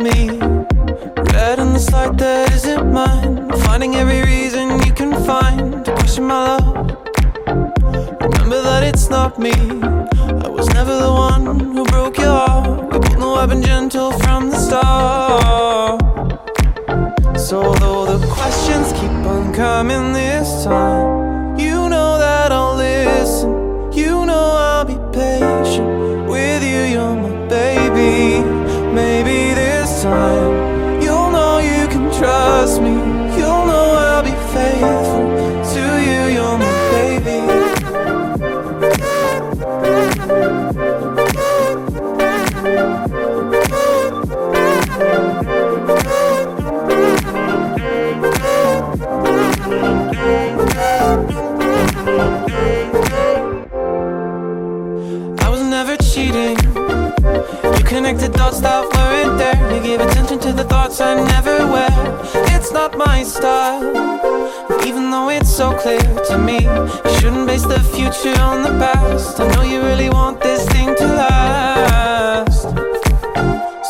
me. Red in the sight that isn't mine. Finding every reason you can find to question my love. Remember that it's not me. I was never the one who broke your heart. We both know I've been gentle from the start. So though the questions keep on coming this time, I was never cheating. You connected dots that weren't there. You gave attention to the thoughts I never wear. It's not my style. Even though it's so clear to me, you shouldn't base the future on the past. I know you really want this thing to last.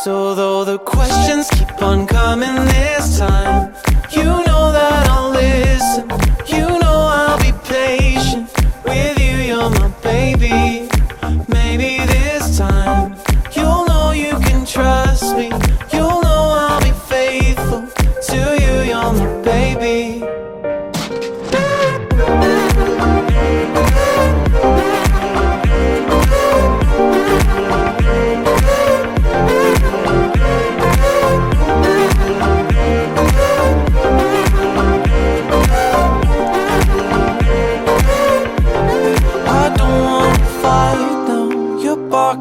So though the questions keep on coming this time, you know that I'll listen.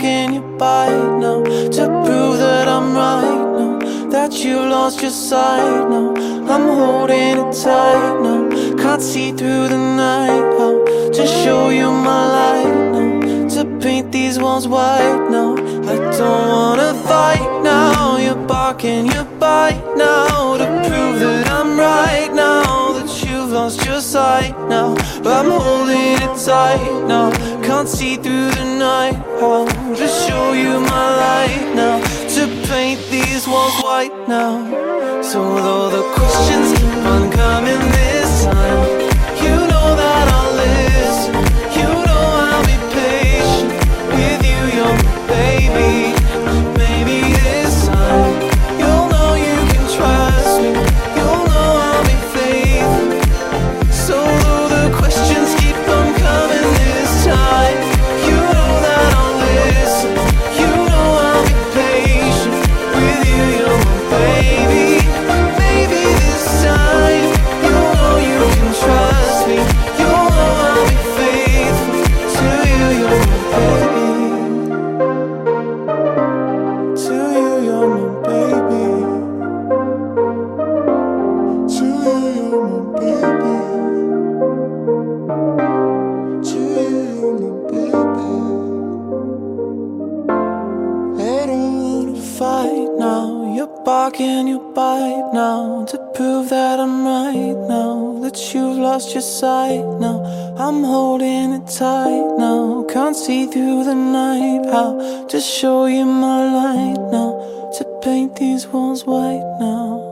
You're you bite now. To prove that I'm right now. That you lost your sight now. I'm holding it tight now. Can't see through the night. How to show you my light now. To paint these walls white now. I don't wanna fight now. You're barking, you bite now. To prove that I'm right now. That you've lost your sight now. But I'm holding it tight now. Can't see through the night. How to show you my light now. To paint these walls white now. So though the questions fight now. You're barking, you bite now. To prove that I'm right now. That you've lost your sight now. I'm holding it tight now. Can't see through the night. How to show you my light now. To paint these walls white now.